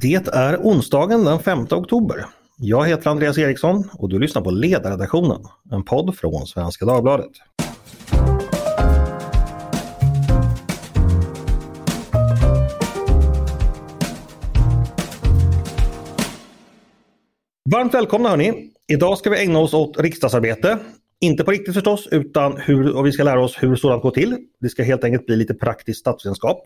Det är onsdagen den 5 oktober. Jag heter Andreas Eriksson och du lyssnar på Ledarredaktionen, en podd från Svenska Dagbladet. Varmt välkomna hörni! Idag ska vi ägna oss åt riksdagsarbete. Inte på riktigt förstås, utan hur, och vi ska lära oss hur sådant går till. Det ska helt enkelt bli lite praktisk statsvetenskap.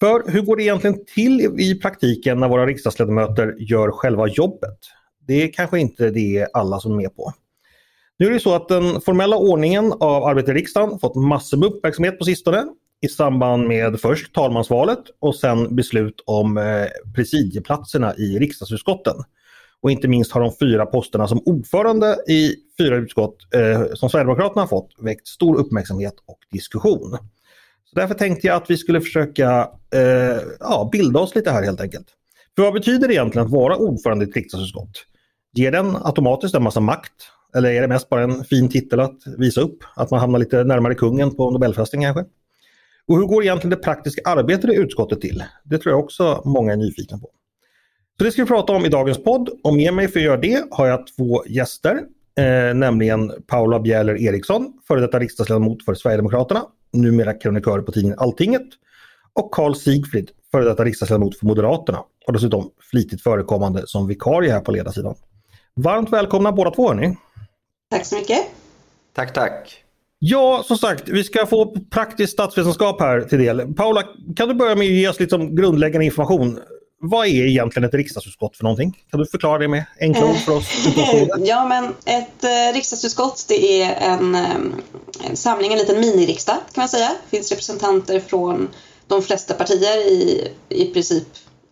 För hur går det egentligen till i praktiken när våra riksdagsledamöter gör själva jobbet? Det är kanske inte det alla som är med på. Nu är det så att den formella ordningen av arbetet i riksdagen fått massor med uppmärksamhet på sistone i samband med först talmansvalet och sen beslut om eh, presidieplatserna i riksdagsutskotten. Och inte minst har de fyra posterna som ordförande i fyra utskott eh, som Sverigedemokraterna har fått väckt stor uppmärksamhet och diskussion. Så därför tänkte jag att vi skulle försöka eh, ja, bilda oss lite här helt enkelt. För vad betyder det egentligen att vara ordförande i ett riksdagsutskott? Ger den automatiskt en massa makt? Eller är det mest bara en fin titel att visa upp? Att man hamnar lite närmare kungen på Nobelfesten kanske? Och hur går egentligen det praktiska arbetet i utskottet till? Det tror jag också många är nyfikna på. Så det ska vi prata om i dagens podd och med mig för att göra det har jag två gäster. Eh, nämligen Paula Bjäller Eriksson, före detta riksdagsledamot för Sverigedemokraterna, numera krönikör på tidningen Alltinget. Och Karl Sigfrid, före detta riksdagsledamot för Moderaterna och dessutom flitigt förekommande som vikarie här på ledarsidan. Varmt välkomna båda två hörni. Tack så mycket. Tack, tack. Ja, som sagt, vi ska få praktisk statsvetenskap här till del. Paula, kan du börja med att ge oss lite grundläggande information? Vad är egentligen ett riksdagsutskott för någonting? Kan du förklara det med enkla ord för oss? ja, men ett eh, riksdagsutskott det är en, eh, en samling, en liten miniriksdag kan man säga. Det finns representanter från de flesta partier i, i princip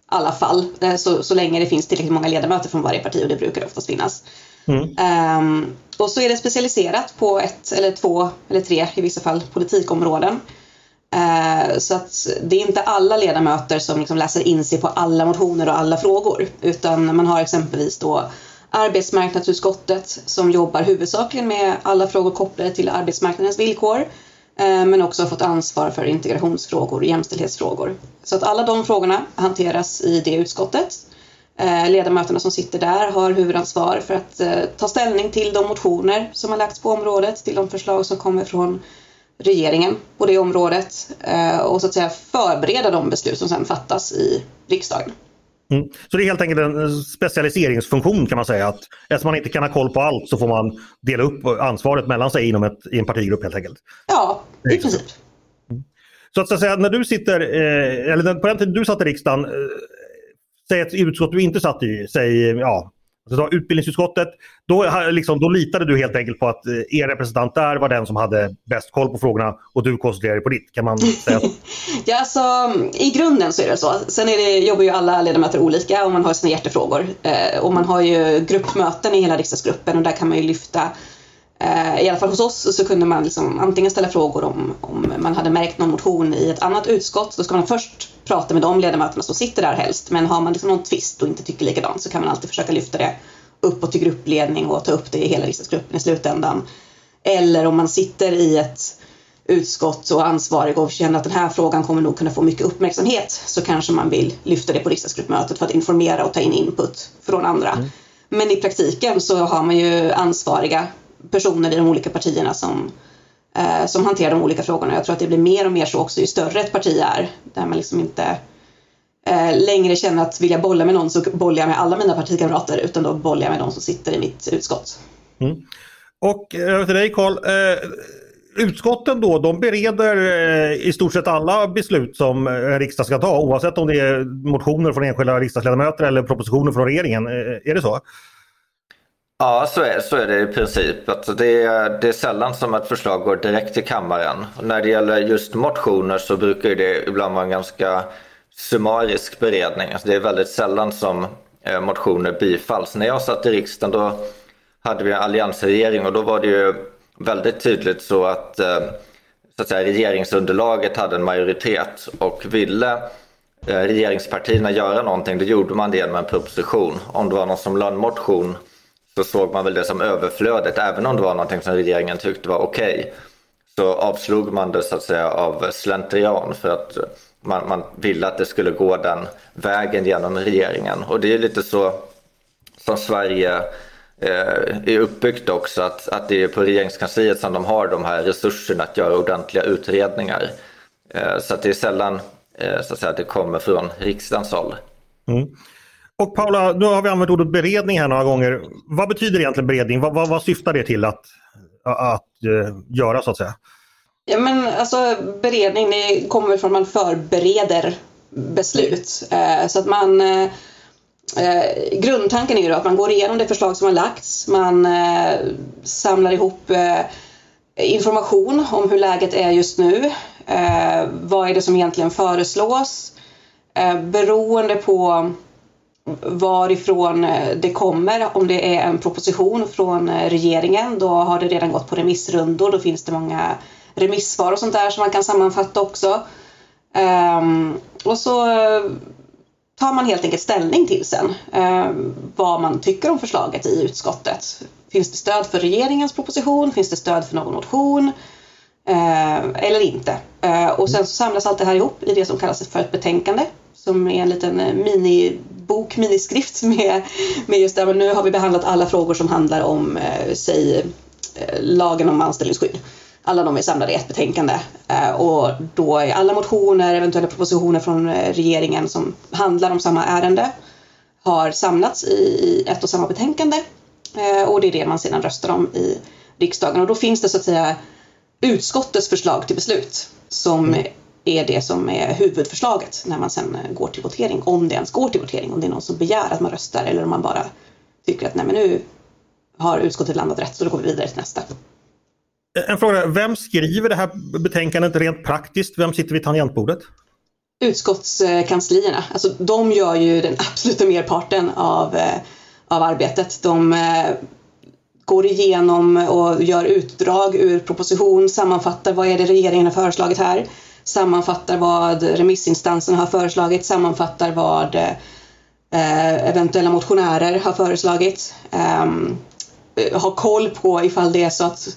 alla fall, eh, så, så länge det finns tillräckligt många ledamöter från varje parti och det brukar det oftast finnas. Mm. Um, och så är det specialiserat på ett eller två eller tre i vissa fall politikområden. Eh, så att det är inte alla ledamöter som liksom läser in sig på alla motioner och alla frågor utan man har exempelvis då arbetsmarknadsutskottet som jobbar huvudsakligen med alla frågor kopplade till arbetsmarknadens villkor eh, men också har fått ansvar för integrationsfrågor och jämställdhetsfrågor. Så att alla de frågorna hanteras i det utskottet. Eh, ledamöterna som sitter där har huvudansvar för att ta ställning till de motioner som har lagts på området, till de förslag som kommer från regeringen på det området och så att säga förbereda de beslut som sedan fattas i riksdagen. Mm. Så det är helt enkelt en specialiseringsfunktion kan man säga. att Eftersom man inte kan ha koll på allt så får man dela upp ansvaret mellan sig inom ett, i en partigrupp helt enkelt. Ja, i princip. Mm. Så att, säga, när du sitter, eh, eller på den tiden du satt i riksdagen, eh, säg ett utskott du inte satt i, säg ja, Alltså, utbildningsutskottet, då, liksom, då litade du helt enkelt på att eh, er representant där var den som hade bäst koll på frågorna och du koncentrerade dig på ditt. Kan man säga så? ja, alltså, I grunden så är det så. Sen är det, jobbar ju alla ledamöter olika och man har sina hjärtefrågor. Eh, och man har ju gruppmöten i hela riksdagsgruppen och där kan man ju lyfta i alla fall hos oss så kunde man liksom antingen ställa frågor om, om man hade märkt någon motion i ett annat utskott. Då ska man först prata med de ledamöterna som sitter där helst. Men har man liksom någon tvist och inte tycker likadant så kan man alltid försöka lyfta det uppåt till gruppledning och ta upp det i hela riksdagsgruppen i slutändan. Eller om man sitter i ett utskott och ansvarig och känner att den här frågan kommer nog kunna få mycket uppmärksamhet så kanske man vill lyfta det på riksdagsgruppmötet för att informera och ta in input från andra. Mm. Men i praktiken så har man ju ansvariga personer i de olika partierna som, eh, som hanterar de olika frågorna. Jag tror att det blir mer och mer så också ju större ett parti är. Där man liksom inte eh, längre känner att vill jag bolla med någon så bollar jag med alla mina partikamrater utan då bollar jag med de som sitter i mitt utskott. Mm. Och eh, över till dig Karl. Eh, utskotten då, de bereder eh, i stort sett alla beslut som en riksdag ska ta oavsett om det är motioner från enskilda riksdagsledamöter eller propositioner från regeringen. Eh, är det så? Ja, så är, så är det i princip. Att det, är, det är sällan som ett förslag går direkt till kammaren. Och när det gäller just motioner så brukar det ibland vara en ganska summarisk beredning. Alltså det är väldigt sällan som eh, motioner bifalls. När jag satt i riksdagen då hade vi en alliansregering och då var det ju väldigt tydligt så att, eh, så att säga, regeringsunderlaget hade en majoritet och ville eh, regeringspartierna göra någonting, då gjorde man det genom en proposition. Om det var någon som lade en motion så såg man väl det som överflödet, även om det var någonting som regeringen tyckte var okej. Okay, så avslog man det så att säga av slentrian för att man, man ville att det skulle gå den vägen genom regeringen. Och det är lite så som Sverige eh, är uppbyggt också, att, att det är på regeringskansliet som de har de här resurserna att göra ordentliga utredningar. Eh, så att det är sällan eh, så att säga, att det kommer från riksdagens håll. Mm. Och Paula, nu har vi använt ordet beredning här några gånger. Vad betyder egentligen beredning? Vad, vad, vad syftar det till att, att uh, göra så att säga? Ja, men alltså, beredning det kommer från att man förbereder beslut. Eh, så att man eh, eh grundtanken är ju att man går igenom det förslag som har lagts. Man eh, samlar ihop eh, information om hur läget är just nu. Vad är det som egentligen föreslås? beroende på varifrån eh, det kommer. Om det är en proposition från eh, regeringen, då har det redan gått på remissrundor. Då finns det många remissvar och sånt där som man kan sammanfatta också. Um, och så eh, tar man helt enkelt ställning till sen um, vad man tycker om förslaget i utskottet. Finns det stöd för regeringens proposition? Finns det stöd för någon motion? Uh, eller inte. Uh, och sen så samlas allt det här ihop i det som kallas för ett betänkande som är en liten mini bok miniskrift med, med just det, här, nu har vi behandlat alla frågor som handlar om, eh, säg, eh, lagen om anställningsskydd. Alla de är samlade i ett betänkande. Eh, och då är alla motioner, eventuella propositioner från eh, regeringen som handlar om samma ärende har samlats i ett och samma betänkande. Eh, och det är det man sedan röstar om i riksdagen. Och då finns det så att säga utskottets förslag till beslut som mm är det som är huvudförslaget när man sen går till votering, om det ens går till votering, om det är någon som begär att man röstar eller om man bara tycker att nej men nu har utskottet landat rätt så då går vi vidare till nästa. En fråga, vem skriver det här betänkandet rent praktiskt? Vem sitter vid tangentbordet? Utskottskanslierna, alltså de gör ju den absoluta merparten av, eh, av arbetet. De eh, går igenom och gör utdrag ur proposition, sammanfattar vad är det regeringen har föreslagit här, sammanfattar vad remissinstanserna har föreslagit, sammanfattar vad eh, eventuella motionärer har föreslagit, ehm, har koll på ifall det är så att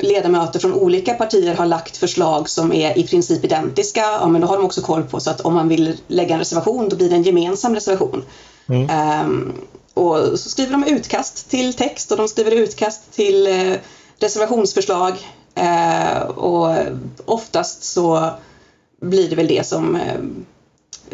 ledamöter från olika partier har lagt förslag som är i princip identiska, ja men då har de också koll på så att om man vill lägga en reservation då blir det en gemensam reservation. Mm. Um, och så skriver de utkast till text och de skriver utkast till uh, reservationsförslag Eh, och oftast så blir det väl det som, eh,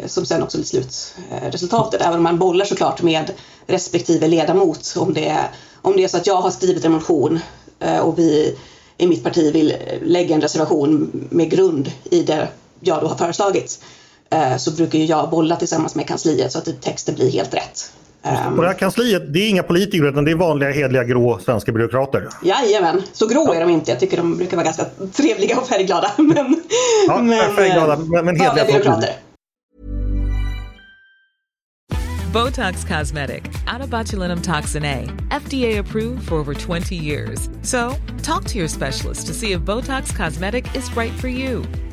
som sen också blir slutresultatet, även om man bollar såklart med respektive ledamot om det, om det är så att jag har skrivit en motion Eh, och vi i mitt parti vill lägga en reservation med grund i det jag då har föreslagit eh, så brukar jag bolla tillsammans med kansliet så att texten blir helt rätt. Och det här kansliet, det är inga politiker utan det är vanliga hedliga grå svenska byråkrater? Jajamän, så grå ja. är de inte. Jag tycker de brukar vara ganska trevliga och färgglada. Men, ja, men, färgglada, men, men hedliga byråkrater. Botox Cosmetic, botulinum toxin A, FDA approved for over 20 years. So, talk to your specialist to see if Botox Cosmetic is right for you.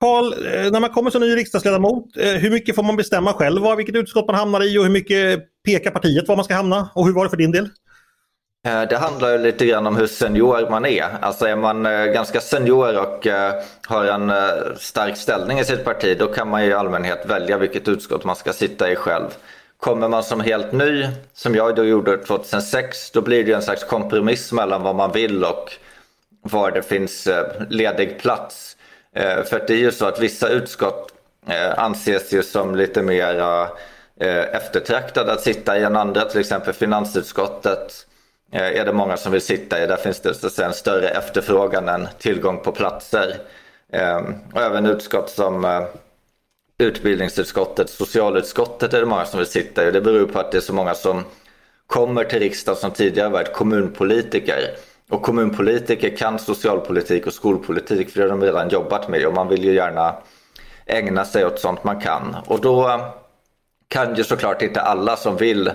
Karl, eh, när man kommer som ny riksdagsledamot, eh, hur mycket får man bestämma själv var, vilket utskott man hamnar i och hur mycket pekar partiet var man ska hamna? Och hur var det för din del? Eh, det handlar lite grann om hur senior man är. Alltså är man ganska senior och har en stark ställning i sitt parti då kan man i allmänhet välja vilket utskott man ska sitta i själv. Kommer man som helt ny, som jag då gjorde 2006, då blir det en slags kompromiss mellan vad man vill och var det finns ledig plats. Eh, för för det är ju så att vissa utskott eh, anses ju som lite mer eh, eftertraktade att sitta i än andra. Till exempel finansutskottet är det många som vill sitta i. Där finns det så att säga, en större efterfrågan än tillgång på platser. Ehm, och även utskott som utbildningsutskottet, socialutskottet är det många som vill sitta i. Det beror på att det är så många som kommer till riksdagen som tidigare varit kommunpolitiker. Och kommunpolitiker kan socialpolitik och skolpolitik för det har de redan jobbat med och man vill ju gärna ägna sig åt sånt man kan. Och då eh, kan ju såklart inte alla som vill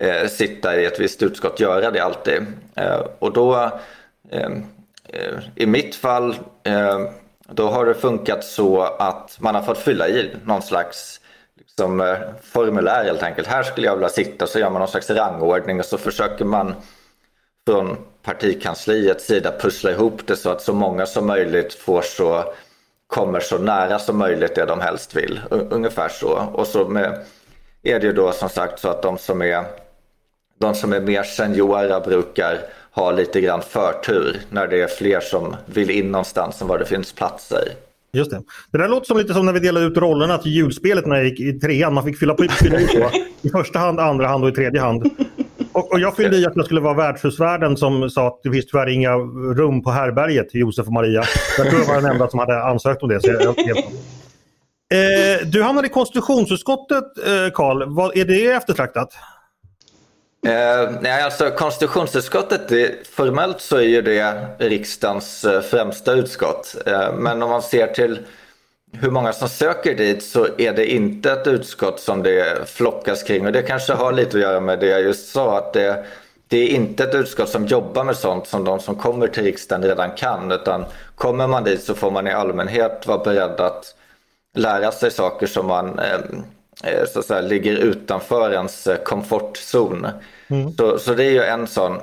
eh, sitta i ett visst utskott göra det alltid. Eh, och då, eh, eh, i mitt fall, eh, då har det funkat så att man har fått fylla i någon slags liksom, eh, formulär helt enkelt. Här skulle jag vilja sitta, så gör man någon slags rangordning och så försöker man från partikansliets sida pussla ihop det så att så många som möjligt får så kommer så nära som möjligt det de helst vill. Ungefär så. Och så med, är det ju då som sagt så att de som är, de som är mer seniora brukar ha lite grann förtur när det är fler som vill in någonstans än vad det finns platser. Just det. Det där låter som lite som när vi delade ut rollerna till julspelet när jag gick i trean. Man fick fylla på i, i första hand, andra hand och i tredje hand. Och, och jag fyllde i att jag skulle vara värdshusvärden som sa att det finns tyvärr inga rum på härberget till Josef och Maria. Jag tror jag var den enda som hade ansökt om det. Så jag, jag, eh, du hamnade i konstitutionsutskottet, eh, Karl. Eh, är det eftertraktat? Eh, nej, alltså konstitutionsutskottet, det, formellt så är ju det riksdagens eh, främsta utskott. Eh, men om man ser till hur många som söker dit så är det inte ett utskott som det flockas kring. Och det kanske har lite att göra med det jag just sa. att det, det är inte ett utskott som jobbar med sånt som de som kommer till riksdagen redan kan. Utan kommer man dit så får man i allmänhet vara beredd att lära sig saker som man eh, eh så att säga, ligger utanför ens eh, komfortzon. Mm. Så, så det är ju en sån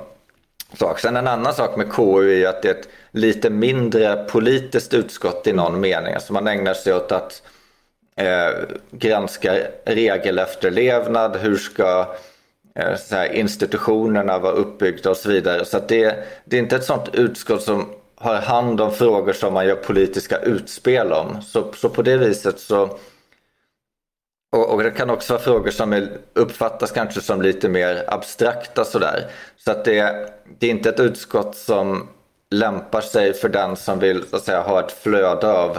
sak. Sen en annan sak med KU är att det är ett lite mindre politiskt utskott i någon mening. Alltså man ägnar sig åt att eh, granska regelefterlevnad, hur ska eh, här, institutionerna vara uppbyggda och så vidare. Så det, det är inte ett sånt utskott som har hand om frågor som man gör politiska utspel om. Så, så på det viset så och, och, det kan också vara frågor som är, uppfattas kanske som lite mer abstrakta sådär. Så att det, det är inte ett utskott som lämpar sig för den som vill så att säga, ha ett flöde av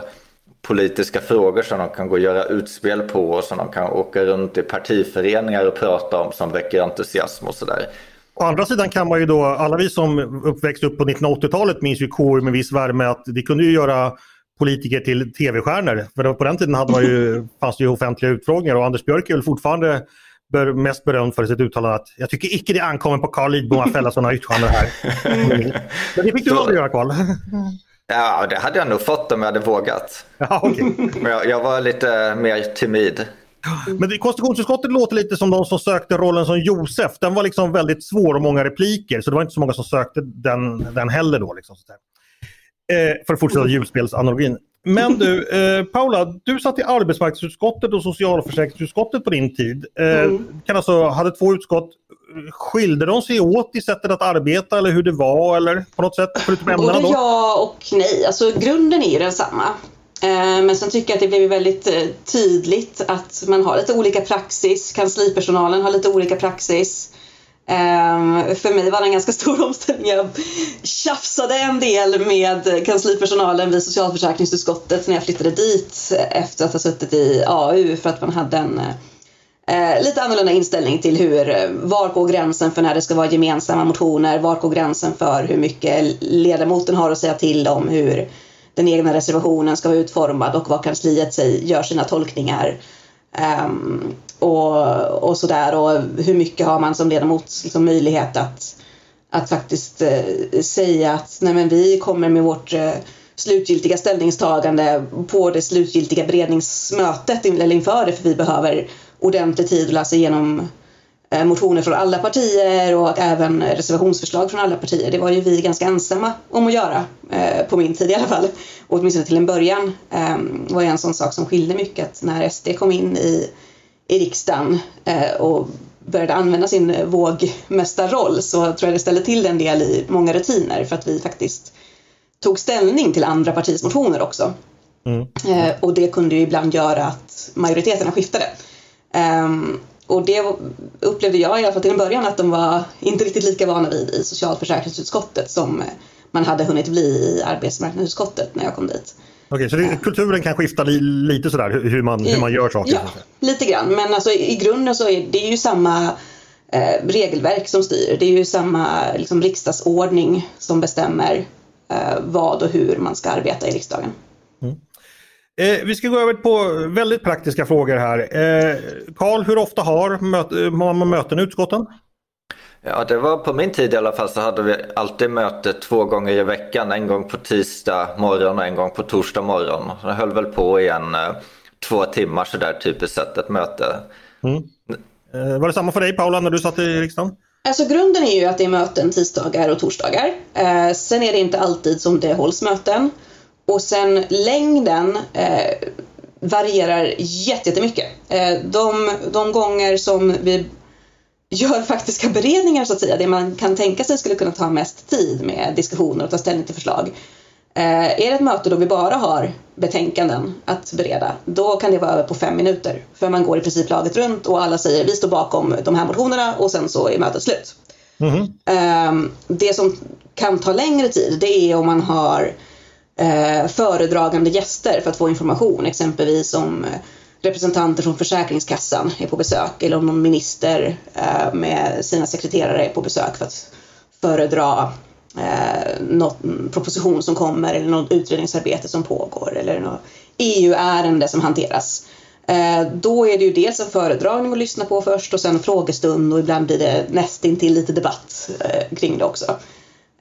politiska frågor som de kan gå och göra utspel på och som de kan åka runt i partiföreningar och prata om som väcker entusiasm och sådär. Å andra sidan kan man ju då, alla vi som uppväxt upp på 1980-talet minns ju KU med viss värme att det kunde ju göra politiker till tv-stjärnor. För på den tiden hade man ju, fanns det ju offentliga utfrågningar och Anders Björk är väl fortfarande ber, mest berömd för sitt uttalande att jag tycker icke det ankommer på Carl Lidbom att fälla sådana yttranden här. Men det fick du aldrig göra Carl. Ja, det hade jag nog fått om jag hade vågat. Ja, okay. Men jag, jag var lite mer timid. Men konstitutionsutskottet låter lite som de som sökte rollen som Josef. Den var liksom väldigt svår och många repliker så det var inte så många som sökte den, den heller då. Liksom, eh, för att fortsätta julspelsanalogin. Men du, eh, Paula, du satt i arbetsmarknadsutskottet och socialförsäkringsutskottet på din tid. Eh, mm. kan alltså, hade två utskott, skilde de sig åt i sättet att arbeta eller hur det var eller på något sätt? Förutom ämnena Både ja och nej. Alltså grunden är ju densamma. Eh, men sen tycker jag att det blev väldigt eh, tydligt att man har lite olika praxis. Kanslipersonalen har lite olika praxis. Um, för mig var det en ganska stor omställning. Jag tjafsade en del med kanslipersonalen vid socialförsäkringsutskottet när jag flyttade dit efter att ha suttit i AU för att man hade en uh, lite annorlunda inställning till hur, eh, var går gränsen för när det ska vara gemensamma motioner, var går gränsen för hur mycket ledamoten har att säga till om hur den egna reservationen ska vara utformad och vad kansliet säger, gör sina tolkningar. Um, och, och sådär och hur mycket har man som ledamot liksom möjlighet att, att faktiskt eh, säga att nej men vi kommer med vårt eh, slutgiltiga ställningstagande på det slutgiltiga beredningsmötet eller inför det för vi behöver ordentlig tid att läsa igenom eh, motioner från alla partier och även reservationsförslag från alla partier. Det var ju vi ganska ensamma om att göra, eh, på min tid i alla fall. Och åtminstone till en början eh, var det en sån sak som skilde mycket. Att när SD kom in i i riksdagen eh, och började använda sin vågmästarroll så tror jag det ställde till en del i många rutiner för att vi faktiskt tog ställning till andra partiers motioner också. Mm. Eh, och det kunde ju ibland göra att majoriteterna skiftade. Um, och det upplevde jag i alla fall till en början att de var inte riktigt lika vana vid i socialförsäkringsutskottet som man hade hunnit bli i arbetsmarknadsutskottet när jag kom dit. Okej, så det, kulturen kan skifta li, lite sådär hur man, hur man gör saker? Ja, lite grann. Men alltså, i grunden så är det ju samma eh, regelverk som styr. Det är ju samma liksom, riksdagsordning som bestämmer eh, vad och hur man ska arbeta i riksdagen. Mm. Eh, vi ska gå över på väldigt praktiska frågor här. Eh, Karl, hur ofta har, möt, man möten i utskotten? Ja, det var på min tid i alla fall så hade vi alltid möte två gånger i veckan. En gång på tisdag morgon och en gång på torsdag morgon. Det höll väl på i en eh, två timmar sådär typiskt sett ett möte. Mm. Eh, var det samma för dig Paula när du satt i riksdagen? Alltså grunden är ju att det är möten tisdagar och torsdagar. Eh, sen är det inte alltid som det hålls möten. Och sen längden eh, varierar jättemycket. Eh, de, de gånger som vi gör faktiska beredningar så att säga, det man kan tänka sig skulle kunna ta mest tid med diskussioner och ta ställning till förslag. Eh, är det ett möte då vi bara har betänkanden att bereda, då kan det vara över på fem minuter. För man går i princip laget runt och alla säger vi står bakom de här motionerna och sen så är mötet slut. Mm. Det som kan ta längre tid det är om man har eh, föredragande gäster för att få information, exempelvis om representanter från Försäkringskassan är på besök eller om någon minister eh, med sina sekreterare är på besök för att föredra eh, någon proposition som kommer eller något utredningsarbete som pågår eller något EU-ärende som hanteras. Eh, då är det ju dels en föredragning att lyssna på först och sen frågestund och ibland blir det nästintill lite debatt eh, kring det också.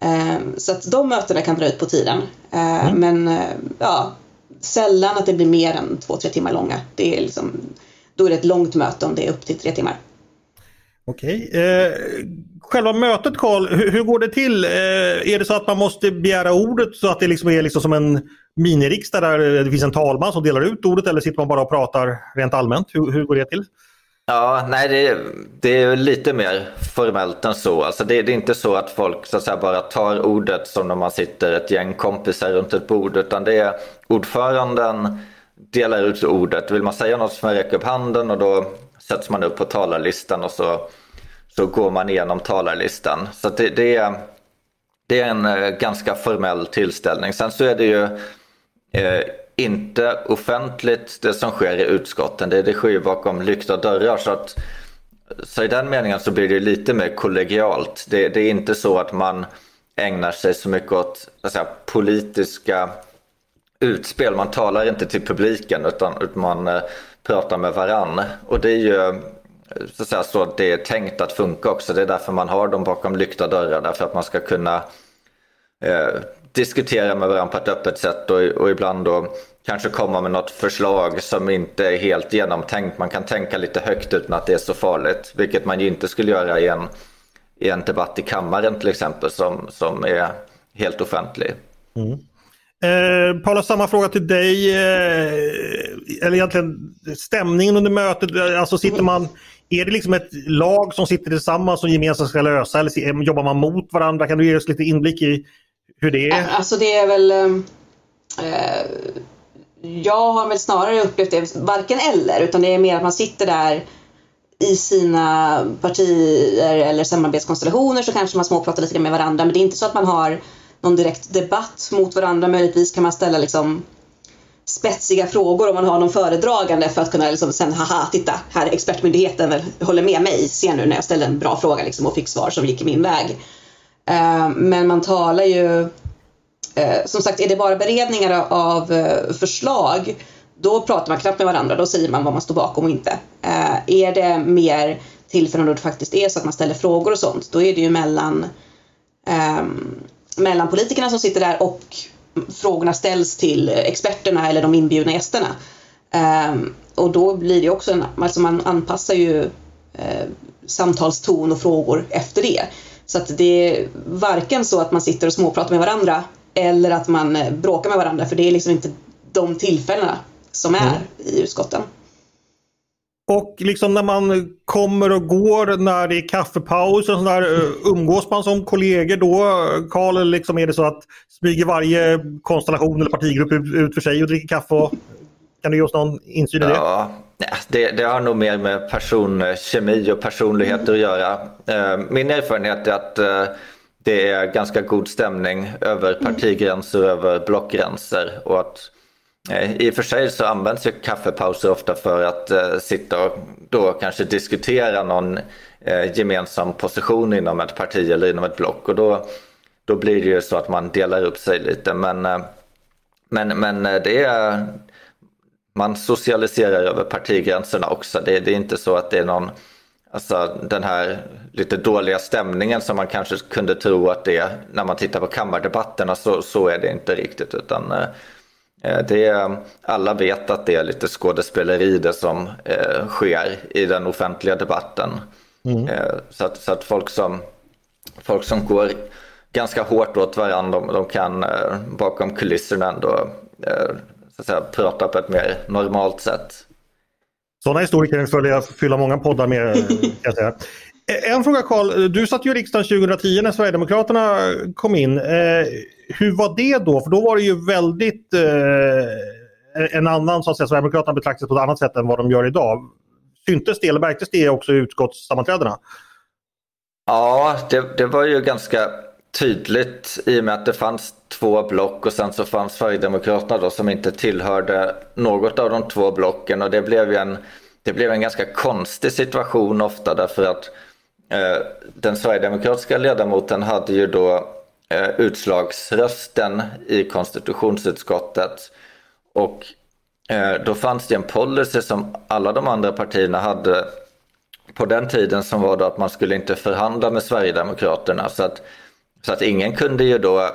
Eh, så att de mötena kan dra ut på tiden. Eh, mm. Men eh, ja, sällan att det blir mer än två, tre timmar långa. Det är liksom, då är det ett långt möte om det är upp till tre timmar. Okej. Eh, själva mötet Karl, hur, hur, går det till? Eh, är det så att man måste begära ordet så att det liksom är liksom som en miniriksdag där det finns en talman som delar ut ordet eller sitter man bara och pratar rent allmänt? Hur, hur går det till? Ja, nej det, det, är lite mer formellt än så. Alltså det, det, är inte så att folk så att säga, bara tar ordet som när man sitter ett gäng kompisar runt ett bord utan det är ordföranden delar ut ordet. Vill man säga något så man räcker upp handen och då sätts man upp på talarlistan och så, så går man igenom talarlistan. Så det, det, är, det är en eh, ganska formell tillställning. Sen så är det ju eh, inte offentligt det som sker i utskotten. Det, det sker ju bakom lyckta dörrar. Så, att, så i den meningen så blir det lite mer kollegialt. Det, det är inte så att man ägnar sig så mycket åt säga, politiska utspel. Man talar inte till publiken utan, utan man eh, pratar med varann. Och det är ju så att, säga, så att det är tänkt att funka också. Det är därför man har dem bakom lyckta dörrar. Därför att man ska kunna eh, diskutera med varandra på ett öppet sätt och, och ibland då kanske komma med något förslag som inte är helt genomtänkt. Man kan tänka lite högt utan att det är så farligt. Vilket man ju inte skulle göra i en, i en debatt i kammaren till exempel som, som är helt offentlig. Mm. Eh, Paula, samma fråga till dig. Eh, eller egentligen stämningen under mötet. Alltså sitter man, är det liksom ett lag som sitter tillsammans som gemensamt ska lösa eller jobbar man mot varandra? Kan du ge oss lite inblick i hur det är? Alltså det är väl... Eh, eh, jag har väl snarare upplevt det varken eller utan det är mer att man sitter där i sina partier eller samarbetskonstellationer så kanske man småpratar lite med varandra men det är inte så att man har någon direkt debatt mot varandra. Möjligtvis kan man ställa liksom spetsiga frågor om man har någon föredragande för att kunna liksom sen, haha, titta, här är expertmyndigheten håller med mig, se nu när jag ställde en bra fråga liksom och fick svar som gick min väg. Eh, men man talar ju, eh, som sagt, är det bara beredningar av eh, förslag, då pratar man knappt med varandra, då säger man vad man står bakom och inte. är det mer tillfällen då det faktiskt är så att man ställer frågor och sånt, då är det ju mellan ehm, mellan politikerna som sitter där och frågorna ställs till experterna eller de inbjudna gästerna. Ehm, och då blir det också en, alltså man anpassar ju samtalston och frågor efter det. Så att det är varken så att man sitter och småpratar med varandra eller att man eh, bråkar med varandra för det är liksom inte de tillfällena som är mm. i utskotten. Och liksom när man kommer och går när det är kaffepaus och sådär, eh, umgås man som kollegor då? Karl, liksom är det så att smyger varje konstellation eller partigrupp ut för sig och dricker kaffe? Och, kan du ge oss någon insyn i det? Ja, det, det har nog mer med personkemi och personligheter att göra. Eh, min erfarenhet är att eh, det är ganska god stämning över partigränser och över blockgränser och att Eh, I och för sig så används ju kaffepauser ofta för att eh, sitta och då kanske diskutera någon eh, gemensam position inom ett parti eller inom ett block och då, då blir det ju så att man delar upp sig lite. Men, eh, men, men eh, det är man socialiserar över partigränserna också. Det, det, är inte så att det är någon Alltså den här lite dåliga stämningen som man kanske kunde tro att det är när man tittar på kammardebatterna så, så är det inte riktigt utan eh, det är, alla vet att det är lite skådespeleri det som eh, sker i den offentliga debatten. Mm. Eh, så, att, så att folk som, folk som går ganska hårt åt varandra, de, de kan eh, bakom kulisserna ändå eh, så att säga, prata på ett mer normalt sätt. Sådana historier kan följa, fylla många poddar med. Kan jag säga. Eh, en fråga Karl, du satt ju i riksdagen 2010 när Sverigedemokraterna kom in. Eh, hur var det då? För då var det ju väldigt eh, en annan, så att säga, Sverigedemokraterna betraktades på ett annat sätt än vad de gör idag. Syntes det eller märktes det också i utskottssammanträdena? Ja, det, det var ju ganska tydligt i och med att det fanns två block och sen så fanns Sverigedemokraterna då som inte tillhörde något av de två blocken. Och det blev ju en, det blev en ganska konstig situation ofta därför att eh, den sverigedemokratiska ledamoten hade ju då eh, utslagsrösten i konstitutionsutskottet. Och eh, då fanns det en policy som alla de andra partierna hade på den tiden som var då att man skulle inte förhandla med Sverigedemokraterna. Så att så att ingen kunde ju då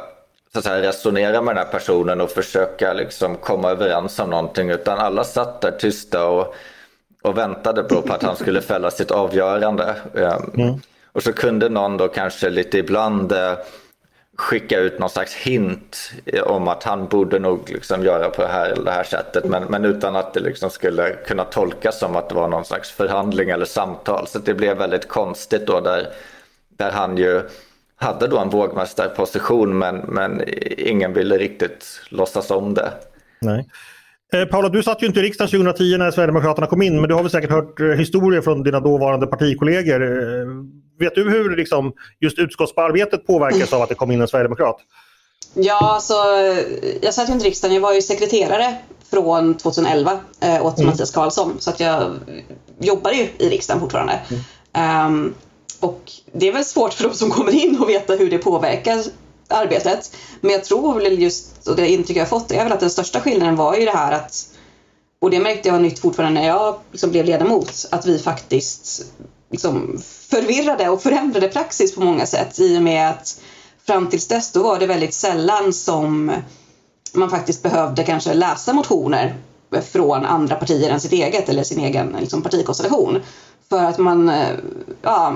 så att säga, resonera med den här personen och försöka liksom komma överens om någonting utan alla satt där tysta och, och väntade på, att han skulle fälla sitt avgörande. Ehm, mm. Och så kunde någon då kanske lite ibland eh, skicka ut någon slags hint om att han borde nog liksom göra på det här eller det här sättet men, men utan att det liksom skulle kunna tolkas som att det var någon slags förhandling eller samtal. Så det blev väldigt konstigt då där, där han ju hade då en vågmästarposition men, men ingen ville riktigt låtsas om det. Nej. Eh, Paula, du satt ju inte i riksdagen 2010 när Sverigedemokraterna kom in men du har väl säkert hört eh, historier från dina dåvarande partikollegor. Eh, vet du hur liksom, just utskottsarbetet påverkas av att det kom in en sverigedemokrat? Ja, alltså, jag satt ju inte i riksdagen, jag var ju sekreterare från 2011 eh, åt mm. Mattias Karlsson så att jag jobbar ju i riksdagen fortfarande. Mm. Um, och det är väl svårt för de som kommer in att veta hur det påverkar arbetet. Men jag tror väl just, och det intryck jag har fått är väl att den största skillnaden var ju det här att, och det märkte jag nytt fortfarande när jag liksom blev ledamot, att vi faktiskt liksom förvirrade och förändrade praxis på många sätt i och med att fram tills dess då var det väldigt sällan som man faktiskt behövde kanske läsa motioner från andra partier än sitt eget eller sin egen liksom, partikonstellation. För att man, eh, ja,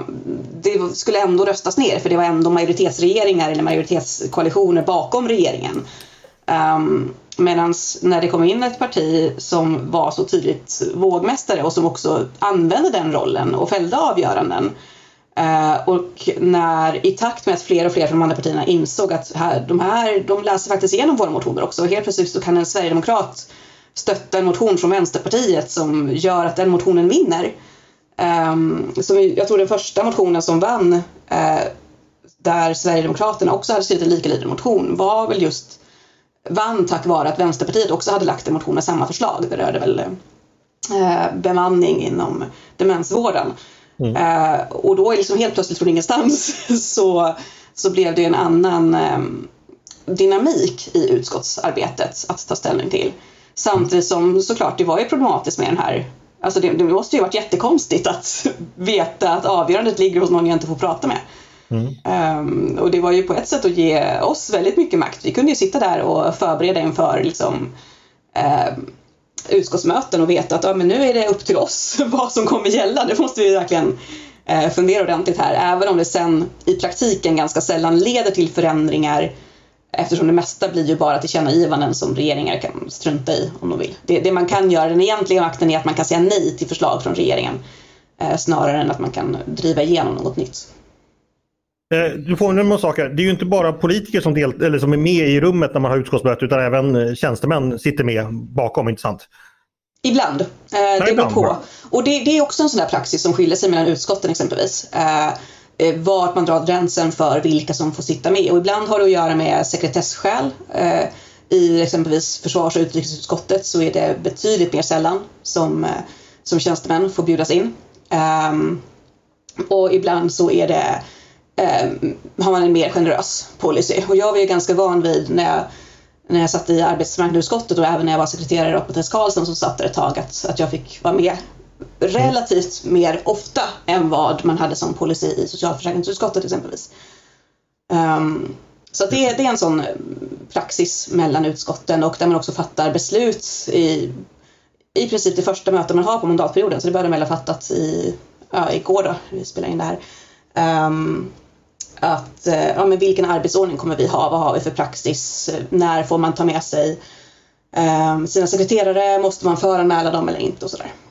det skulle ändå röstas ner för det var ändå majoritetsregeringar eller majoritetskoalitioner bakom regeringen. Ehm, um, Medan när det kom in ett parti som var så tydligt vågmästare och som också använde den rollen och fällde avgöranden. Uh, och när i takt med att fler och fler från de andra partierna insåg att här, de här de läser faktiskt igenom våra motioner också och helt plötsligt så kan en sverigedemokrat stötta en motion från Vänsterpartiet som gör att den motionen vinner. Um, som jag tror den första motionen som vann uh, där Sverigedemokraterna också hade skrivit en likalydande motion var väl just vann tack vare att Vänsterpartiet också hade lagt en motion med samma förslag. Det rörde väl uh, bemanning inom demensvården. Mm. Uh, och då liksom helt plötsligt från ingenstans så, så blev det en annan um, dynamik i utskottsarbetet att ta ställning till. Samtidigt som såklart det var ju problematiskt med den här Alltså det, det måste ju varit jättekonstigt att veta att avgörandet ligger hos någon jag inte får prata med. Mm. Um, och det var ju på ett sätt att ge oss väldigt mycket makt. Vi kunde ju sitta där och förbereda inför liksom, uh, utskottsmöten och veta att ja, men nu är det upp till oss vad som kommer gälla. Det måste vi verkligen uh, fundera ordentligt här. Även om det sen i praktiken ganska sällan leder till förändringar Eftersom det mesta blir ju bara tillkännagivanden som regeringar kan strunta i om de vill. Det, det man kan göra, den egentliga makten är att man kan säga nej till förslag från regeringen eh, snarare än att man kan driva igenom något nytt. Eh, du får nämna saker. Det är ju inte bara politiker som, del, eller som är med i rummet när man har utskottsmöte utan även eh, tjänstemän sitter med bakom, inte sant? Ibland. Eh, det beror på. Och det, det, är också en sån där praxis som skiljer sig mellan utskotten exempelvis. Eh, Eh, vart man drar gränsen för vilka som får sitta med. Och ibland har det att göra med sekretesskäl. Eh, I exempelvis försvars och utrikesutskottet så är det betydligt mer sällan som, eh, som tjänstemän får bjudas in. Ehm, och ibland så är det, eh, har man en mer generös policy. Och jag var ju ganska van vid när jag, när jag satt i arbetsmarknadsutskottet och även när jag var sekreterare åt Mattias Karlsson som satt där ett tag att, att jag fick vara med relativt mer ofta än vad man hade som policy i socialförsäkringsutskottet exempelvis. Um, så det, det, är en sån eh, praxis mellan utskotten och där man också fattar beslut i, i princip det första mötet man har på mandatperioden. Så det började väl ha fattat i, ja, igår då, vi spelar in det här. Um, att eh, ja, men vilken arbetsordning kommer vi ha? Vad har vi för praxis? När får man ta med sig um, sina sekreterare? Måste man föranmäla dem eller inte och sådär. Just.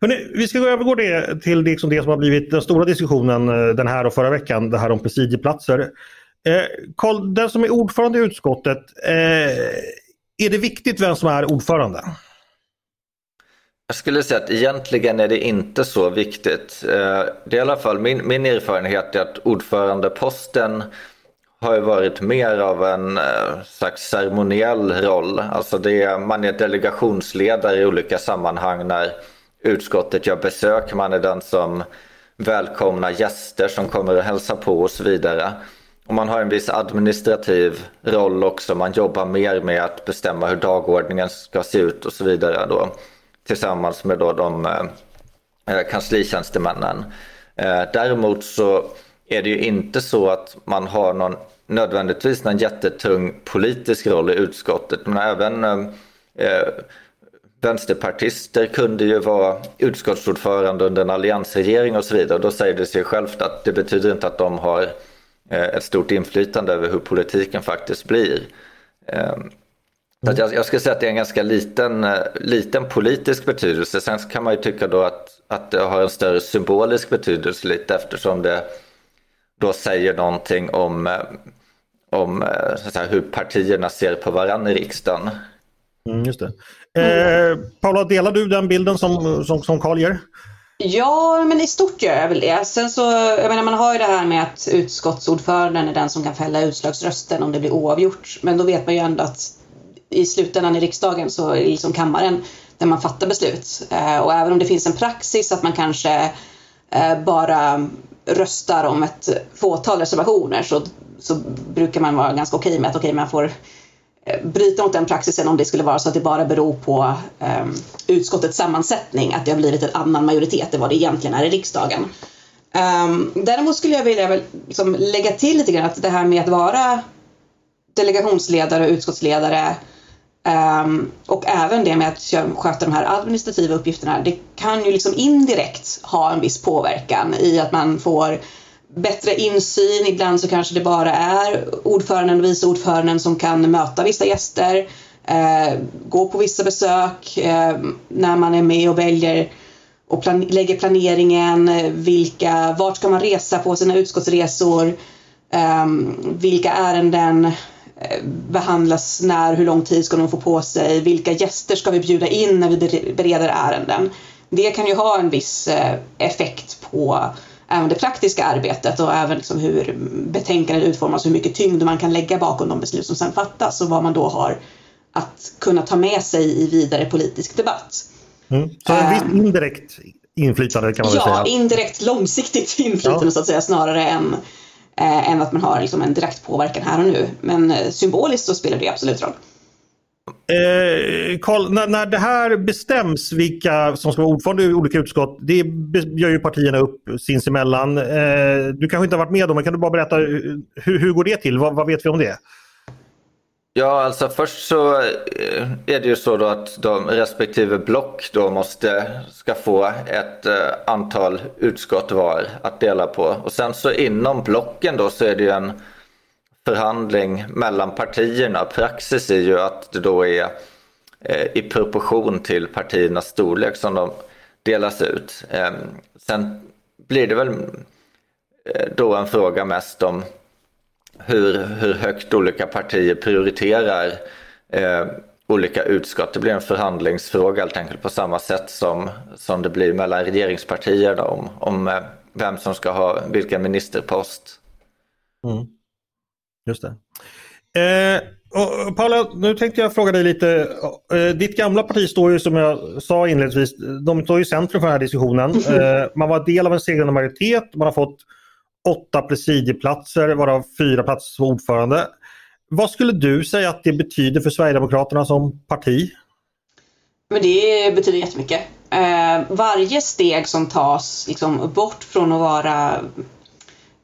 Hörrni, vi ska övergå det till det, liksom det som har blivit den stora diskussionen eh, den här och förra veckan, det här om presidieplatser. Eh, den som är ordförande i utskottet, eh, är det viktigt vem som är ordförande? Jag skulle säga att egentligen är det inte så viktigt. Eh, det är i alla fall min, min erfarenhet är att ordförandeposten har varit mer av en eh, slags ceremoniell roll. Alltså det, man är delegationsledare i olika sammanhang när utskottet gör besök. Man är den som välkomnar gäster som kommer och hälsar på och så vidare. Och man har en viss administrativ roll också. Man jobbar mer med att bestämma hur dagordningen ska se ut och så vidare. Då tillsammans med då de eh, eh, kanslitjänstemännen. Eh, däremot så är det ju inte så att man har någon nödvändigtvis någon jättetung politisk roll i utskottet. Men även eh, eh vänsterpartister kunde ju vara utskottsordförande under en alliansregering och så vidare. Och då säger det sig självt att det betyder inte att de har eh, ett stort inflytande över hur politiken faktiskt blir. Ehm, så jag, jag skulle säga att det är en ganska liten, eh, liten politisk betydelse. Sen kan man ju tycka då att, att det har en större symbolisk betydelse lite eftersom det då säger någonting om, eh, om så säga, hur partierna ser på varandra i riksdagen. Mm, just det. Eh, Paula, delar du den bilden som, som, som Carl ger? Ja, men i stort gör jag väl det. Sen så, jag menar man har ju det här med att utskottsordföranden är den som kan fälla utslagsrösten om det blir oavgjort. Men då vet man ju ändå att i slutändan i riksdagen så är det liksom kammaren där man fattar beslut. Eh, och även om det finns en praxis att man kanske eh, bara röstar om ett fåtal reservationer så, så brukar man vara ganska okej med att okay, man får Eh, bryta mot den praxisen om det skulle vara så att det bara beror på eh, utskottets sammansättning, att det har blivit en annan majoritet än vad det egentligen är i riksdagen. Um, däremot skulle jag vilja väl liksom lägga till lite grann att det här med att vara delegationsledare och utskottsledare Um, och även det med att sköta de här administrativa uppgifterna, det kan ju liksom indirekt ha en viss påverkan i att man får bättre insyn. Ibland så kanske det bara är ordföranden och vice ordföranden som kan möta vissa gäster, eh, gå på vissa besök eh, när man är med och väljer och plan lägger planeringen, eh, vilka, vart ska man resa på sina utskottsresor, eh, vilka ärenden eh, behandlas när, hur lång tid ska de få på sig, vilka gäster ska vi bjuda in när vi bereder ärenden. Det kan ju ha en viss eh, effekt på även det praktiska arbetet och även liksom hur betänkandet utformas, hur mycket tyngd man kan lägga bakom de beslut som sedan fattas och vad man då har att kunna ta med sig i vidare politisk debatt. Mm. Så en viss ehm. indirekt inflytande kan man ja, säga? Ja, indirekt långsiktigt inflytande ja. så att säga snarare än eh, än att man har liksom en direkt påverkan här och nu. Men eh, symboliskt så spelar det absolut roll. Eh, Carl, när, när det här bestäms vilka som ska vara ordförande i olika utskott, det gör ju partierna upp sinsemellan. Eh, du kanske inte har varit med om men kan du bara berätta eh, hur, hur går det till? Vad, vad vet vi om det? Ja, alltså först så eh, är det ju så då att de respektive block då måste, ska få ett eh, antal utskott var att dela på. Och sen så inom blocken då så är det ju en förhandling mellan partierna. Praxis är ju att det då är eh, i proportion till partiernas storlek som de delas ut. Ehm, sen blir det väl eh, då en fråga mest om hur, hur högt olika partier prioriterar eh, olika utskott. Det blir en förhandlingsfråga helt enkelt på samma sätt som, som det blir mellan regeringspartierna om, om eh, vem som ska ha vilken ministerpost. Mm. Just det. Eh, och Paula, nu tänkte jag fråga dig lite. Eh, ditt gamla parti står ju som jag sa inledningsvis, de står i centrum för den här diskussionen. Eh, man var del av en segrande majoritet, man har fått åtta presidieplatser varav fyra platser som ordförande. Vad skulle du säga att det betyder för Sverigedemokraterna som parti? Men det betyder jättemycket. Eh, varje steg som tas liksom, bort från att vara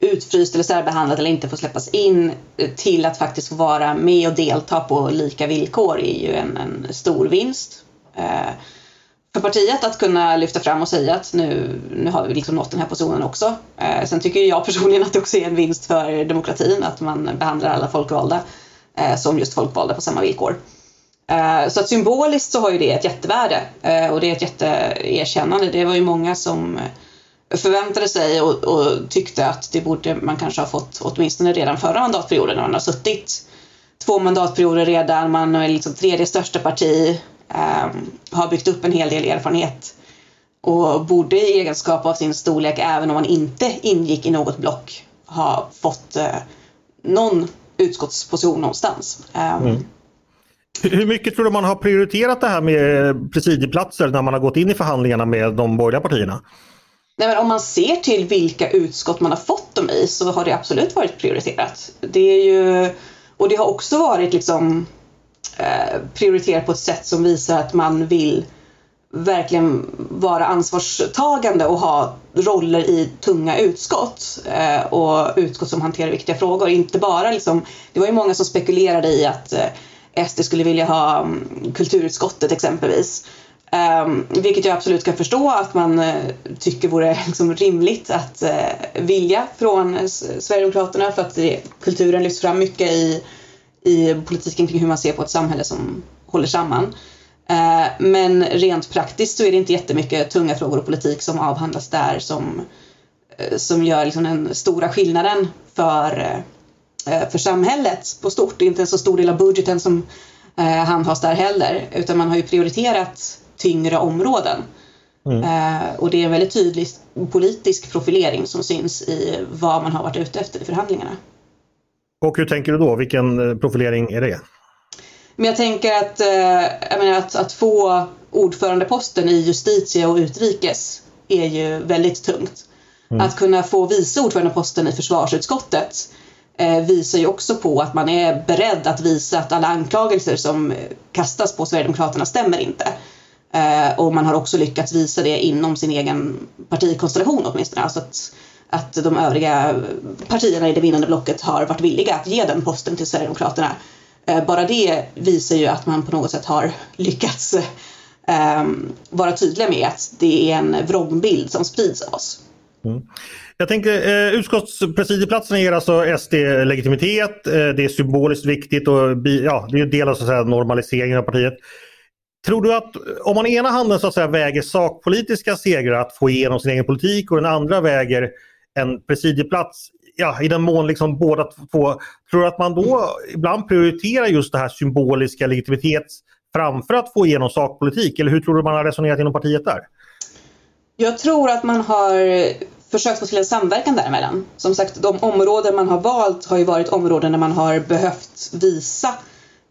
utfryst eller särbehandlad eller inte får släppas in eh, till att faktiskt få vara med och delta på lika villkor är ju en, en stor vinst. Eh, för partiet att kunna lyfta fram och säga att nu, nu har vi liksom nått den här positionen också. Eh, sen tycker jag personligen att det också är en vinst för demokratin att man behandlar alla folkvalda eh, som just folkvalda på samma villkor. Eh, så att symboliskt så har ju det ett jättevärde eh, och det är ett jätteerkännande. Det var ju många som förväntade sig och, och, tyckte att det borde man kanske ha fått åtminstone redan förra mandatperioden när man har suttit två mandatperioder redan, man är liksom tredje största parti, eh, har byggt upp en hel del erfarenhet och borde i egenskap av sin storlek, även om man inte ingick i något block, ha fått eh, någon utskottsposition någonstans. Eh, mm. Hur mycket tror du man har prioriterat det här med presidieplatser när man har gått in i förhandlingarna med de borgerliga partierna? Nej, men om man ser till vilka utskott man har fått dem i så har det absolut varit prioriterat. Det är ju, och det har också varit liksom, eh, prioriterat på ett sätt som visar att man vill verkligen vara ansvarstagande och ha roller i tunga utskott eh, och utskott som hanterar viktiga frågor. Inte bara liksom, det var ju många som spekulerade i att eh, SD skulle vilja ha um, kulturutskottet exempelvis. Um, vilket jag absolut kan förstå att man uh, tycker vore liksom, rimligt att uh, vilja från uh, Sverigedemokraterna för att det, kulturen lyfts fram mycket i, i politiken kring hur man ser på ett samhälle som håller samman. Ehm, men rent praktiskt så är det inte jättemycket tunga frågor och politik som avhandlas där som, som gör liksom, den stora skillnaden för, för samhället på stort. Det är inte en så stor del av budgeten som handhas där heller utan man har ju prioriterat tyngre områden. Mm. Eh, och det är en väldigt tydlig politisk profilering som syns i vad man har varit ute efter i förhandlingarna. Och hur tänker du då? Vilken eh, profilering är det? Men jag tänker att, eh, jag att, att få ordförandeposten i justitie och utrikes är ju väldigt tungt. Mm. Att kunna få vice ordförandeposten i försvarsutskottet eh, visar ju också på att man är beredd att visa att alla anklagelser som kastas på Sverigedemokraterna stämmer inte. Eh, och man har också lyckats visa det inom sin egen partikonstellation åtminstone. Alltså att, att de övriga partierna i det vinnande blocket har varit villiga att ge den posten till Sverigedemokraterna. Eh, bara det visar ju att man på något sätt har lyckats eh, vara tydliga med att det är en vrångbild som sprids av oss. Mm. Jag tänker eh, utskottspresidieplatsen ger alltså SD legitimitet. Eh, det är symboliskt viktigt och ja, det är en del av så att säga, normaliseringen av partiet. Tror du att om man ena handen så att säga väger sakpolitiska segrar att få igenom sin egen politik och den andra väger en presidieplats ja, i den mån liksom båda två, tror du att man då ibland prioriterar just det här symboliska legitimitet framför att få igenom sakpolitik? Eller hur tror du man har resonerat inom partiet där? Jag tror att man har försökt få till en samverkan däremellan. Som sagt, de områden man har valt har ju varit områden där man har behövt visa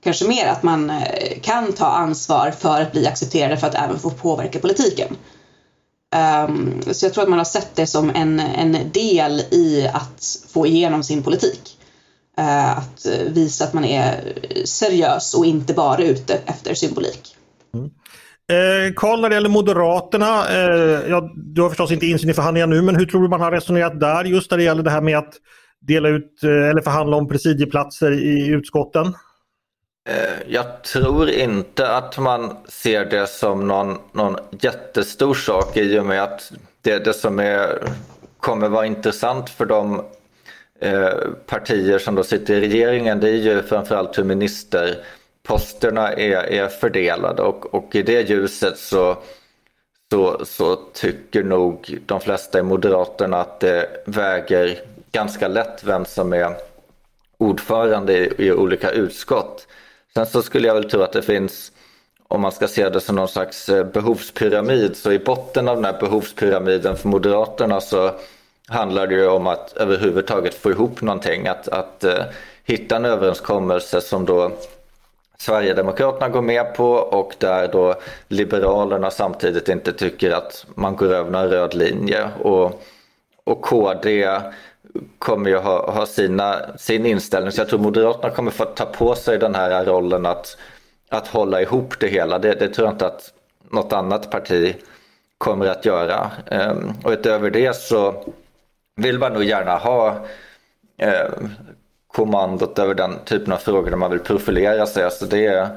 kanske mer att man eh, kan ta ansvar för att bli accepterade för att även få påverka politiken. Um, så jag tror att man har sett det som en, en del i att få igenom sin politik. Uh, att visa att man är seriös och inte bara ute efter symbolik. Mm. Eh, Karl, när det gäller Moderaterna, eh, ja, du har förstås inte insyn i förhandlingarna nu, men hur tror du man har resonerat där just när det gäller det här med att dela ut eh, eller förhandla om presidieplatser i utskotten? Eh, jag tror inte att man ser det som någon, någon jättestor sak i och med att det, det som är, kommer vara intressant för de eh, partier som då sitter i regeringen det är ju framförallt hur ministerposterna är, är fördelade och, och i det ljuset så, så, så tycker nog de flesta i Moderaterna att det väger ganska lätt vem som är ordförande i, i olika utskott. Sen så skulle jag väl tro att det finns, om man ska se det som någon slags eh, behovspyramid, så i botten av den här behovspyramiden för Moderaterna så handlar det ju om att överhuvudtaget få ihop någonting, att, att uh, hitta en överenskommelse som då Sverigedemokraterna går med på och där då Liberalerna samtidigt inte tycker att man går över någon röd linje. Och, och KD kommer ju ha, ha sina, sin inställning. Så jag tror Moderaterna kommer få ta på sig den här rollen att, att hålla ihop det hela. Det, det tror jag inte att något annat parti kommer att göra. Ehm, och utöver det så vill man nog gärna ha eh, kommandot över den typen av frågor där man vill profilera sig. Alltså det är,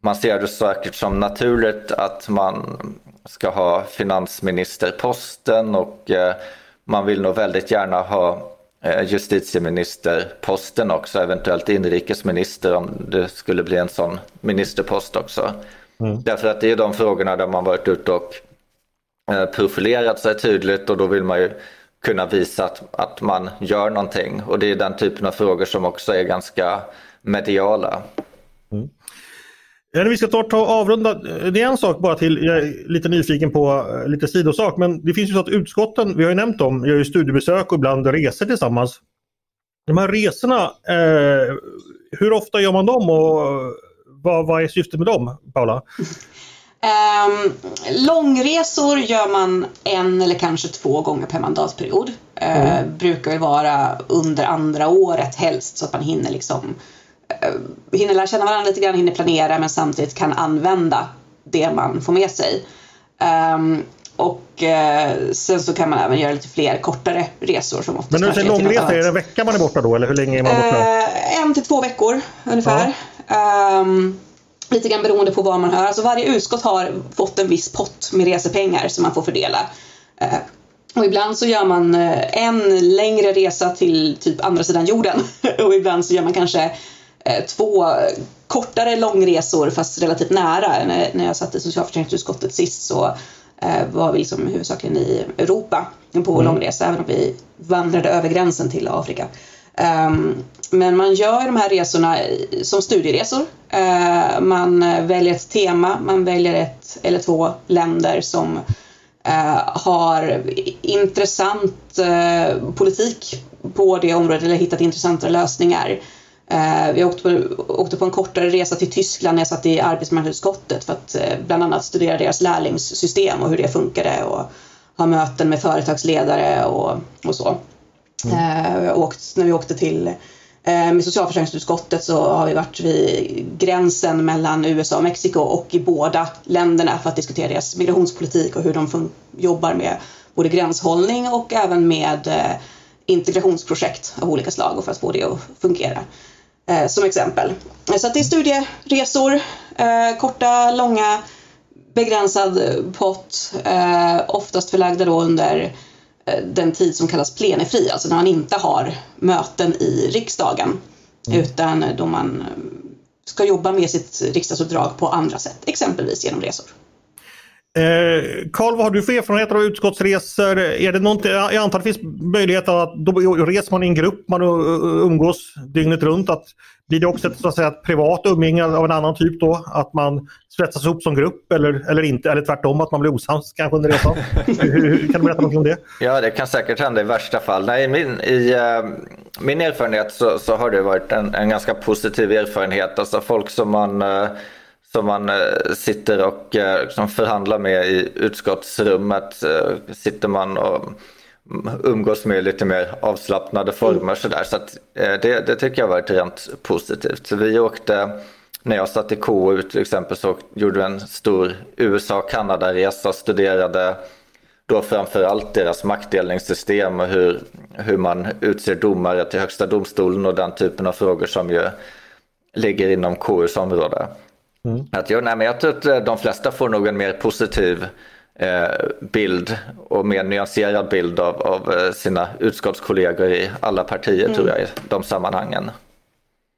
man ser det säkert som naturligt att man ska ha finansministerposten och eh, man vill nog väldigt gärna ha eh, justitieministerposten också, eventuellt inrikesminister om det skulle bli en sån ministerpost också. Mm. Därför att det är de frågorna där man varit ute och eh, profilerat sig tydligt och då vill man ju kunna visa att, att man gör någonting. Och det är den typen av frågor som också är ganska mediala. Vi ska ta, ta avrunda. Det är en sak bara till, jag är lite nyfiken på eh, lite sidosak, men det finns ju så att utskotten, vi har ju nämnt dem, gör ju studiebesök och ibland resor tillsammans. De här resorna, eh, hur ofta gör man dem och vad, vad är syftet med dem, Paula? Um, långresor gör man en eller kanske två gånger per mandatperiod. Uh, mm. Brukar väl vara under andra året helst så att man hinner liksom uh, hinner lära känna varandra lite grann, hinner planera men samtidigt kan använda det man får med sig. Um, och uh, sen så kan man även göra lite fler kortare resor som Men när du säger långresa, är det en vecka man är borta då eller hur länge är man borta? en till två veckor ungefär. Um, Lite grann beroende på vad man hör. Alltså varje utskott har fått en viss pott med resepengar som man får fördela. Eh, och ibland så gör man eh, en längre resa till typ andra sidan jorden och ibland så gör man kanske eh, två kortare långresor fast relativt nära. När jag satt i socialförsäkringsutskottet sist så var vi liksom huvudsakligen i Europa på mm. långresa även om vi vandrade över gränsen till Afrika. Um, men man gör de här resorna som studieresor. Uh, man väljer ett tema, man väljer ett eller två länder som har intressant politik på det området eller hittat intressanta lösningar. Vi åkte på, åkte på en kortare resa till Tyskland när jag satt i arbetsmarknadsutskottet för att bland annat studera deras lärlingssystem och hur det funkade och ha möten med företagsledare och, och så. Mm. Eh, åkt, när vi åkte till eh, med socialförsäkringsutskottet så har vi varit vid gränsen mellan USA och Mexiko och i båda länderna för att diskutera deras migrationspolitik och hur de jobbar med både gränshållning och även med eh, integrationsprojekt av olika slag och för att få det att fungera. Som exempel. Så det är studieresor, korta, långa, begränsad pott, oftast förlagda då under Eh, den tid som kallas plenifri, alltså när man inte har möten i riksdagen mm. utan då man eh, ska jobba med sitt riksdagsuppdrag på andra sätt, exempelvis genom resor. Eh, Karl, eh, vad har du för erfarenheter av utskottsresor? Är det någonting, jag antar att det finns möjlighet att då reser man i en grupp, man umgås dygnet runt. Att, blir det också ett, så att säga, ett privat umgänge av en annan typ då? Att man svetsas ihop som grupp eller, eller inte? Eller tvärtom, att man blir osams kanske under resan? kan du berätta något om det? Ja, det kan säkert hända i värsta fall. Nej, min, I uh, min erfarenhet så, så, har det varit en, en ganska positiv erfarenhet. Alltså folk som man uh, som man eh, sitter och eh, liksom förhandlar med i utskottsrummet. Eh, sitter man och umgås med lite mer avslappnade former mm. sådär. Så att, det, det tycker jag varit rent positivt. Så vi åkte, när jag satt i KU till exempel så gjorde vi en stor USA-Kanada-resa och studerade då framförallt deras maktdelningssystem och hur, hur man utser domare till högsta domstolen och den typen av frågor som ju ligger inom KUs område. Mm. Att jag, nej, men jag tror att eh, de flesta får nog en mer positiv eh, bild och mer nyanserad bild av, av eh, sina utskottskollegor i alla partier mm. tror jag i de sammanhangen.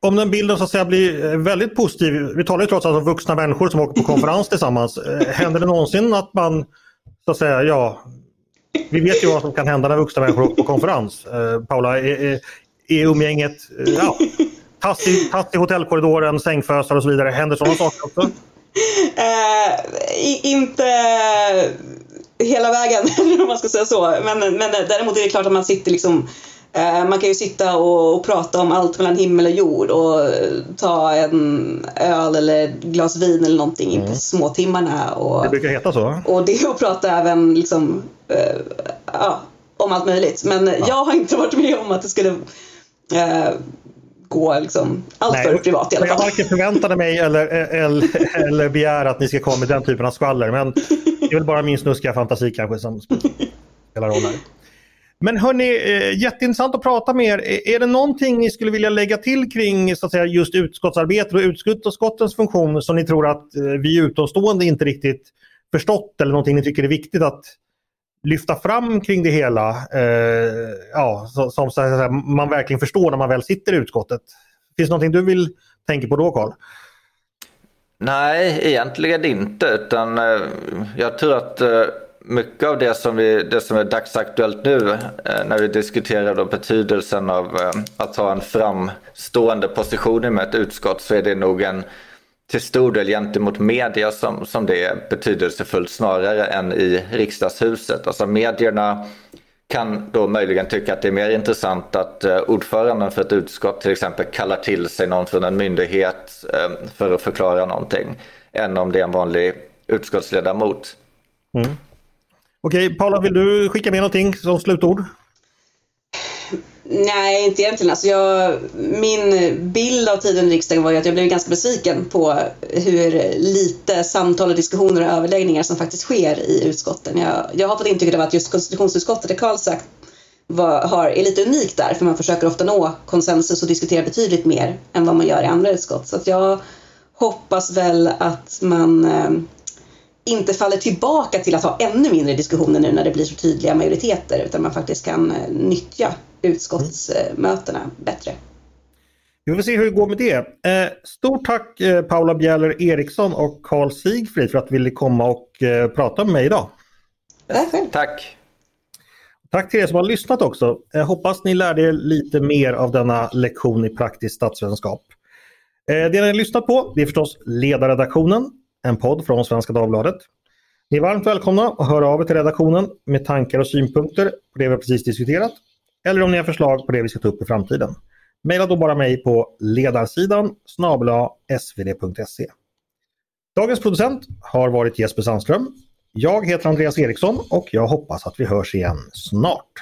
Om den bilden så att säga blir eh, väldigt positiv, vi talar ju trots allt om vuxna människor som åker på konferens tillsammans. Händer det någonsin att man så att säga, ja, vi vet ju vad som kan hända när vuxna människor åker på konferens. Eh, Paula, är, är, är umgänget, ja, Tass i, tass i hotellkorridoren, sängfösar och så vidare. Händer sådana saker också? Uh, inte hela vägen, om man ska säga så. Men, men däremot är det klart att man sitter liksom uh, man kan ju sitta och, och, prata om allt mellan himmel och jord och ta en öl eller ett glas vin eller någonting mm. in på småtimmarna. Och, det brukar heta så. Och det och prata även liksom, uh, ja, om allt möjligt. Men ja. jag har inte varit med om att det skulle gå liksom, allt för privat i alla Jag fall. varken förväntade mig eller, eller, eller begär att ni ska komma med den typen av skvaller. Men det är väl bara min snuskiga fantasi kanske som spelar roll här. Men hörni, eh, jätteintressant att prata med er. Är- Är det någonting ni skulle vilja lägga till kring så att säga, just utskottsarbetet och utskottens funktion som ni tror att eh, vi utomstående inte riktigt förstått eller någonting ni tycker är viktigt att lyfta fram kring det hela? Eh, ja, så, som så säga, man verkligen förstår när man väl sitter i utskottet. Finns det någonting du vill tänka på då Karl? Nej, egentligen inte. Utan eh, jag tror att eh, mycket av det som, vi, det som är dagsaktuellt nu eh, när vi diskuterar då betydelsen av eh, att ha en framstående position i ett utskott så är det nog en till stor del gentemot media som, som det är betydelsefullt snarare än i riksdagshuset. Alltså medierna kan då möjligen tycka att det är mer intressant att eh, ordföranden för ett utskott till exempel kallar till sig någon från en myndighet eh, för att förklara någonting än om det är en vanlig utskottsledamot. Mm. Okej, Paula, vill du skicka med någonting som slutord? Nej, inte egentligen. Alltså jag, min bild av tiden i riksdagen var ju att jag blev ganska besviken på hur lite samtal och diskussioner och överläggningar som faktiskt sker i utskotten. Jag, jag har fått intrycket av att just konstitutionsutskottet, det Karl sagt, var, har, är lite unikt där för man försöker ofta nå konsensus och diskutera betydligt mer än vad man gör i andra utskott. Så att jag hoppas väl att man eh, inte faller tillbaka till att ha ännu mindre diskussioner nu när det blir så tydliga majoriteter utan man faktiskt kan eh, nyttja utskottsmötena bättre. Vi får se hur det går med det. Eh, stort tack eh, Paula Bjäller Eriksson och Karl Sigfrid för att ni ville komma och eh, prata med mig idag. Tack. Tack! Tack till er som har lyssnat också. Jag hoppas ni lärde er lite mer av denna lektion i praktisk statsvetenskap. Det ni har lyssnat på det är förstås Ledarredaktionen, en podd från Svenska Dagbladet. Ni är varmt välkomna att höra av er till redaktionen med tankar och synpunkter på det vi precis diskuterat. Eller om ni har förslag på det vi ska ta upp i framtiden. Maila då bara mig på ledarsidan snabla svd.se. Dagens producent har varit Jesper Sandström. Jag heter Andreas Eriksson och jag hoppas att vi hörs igen snart.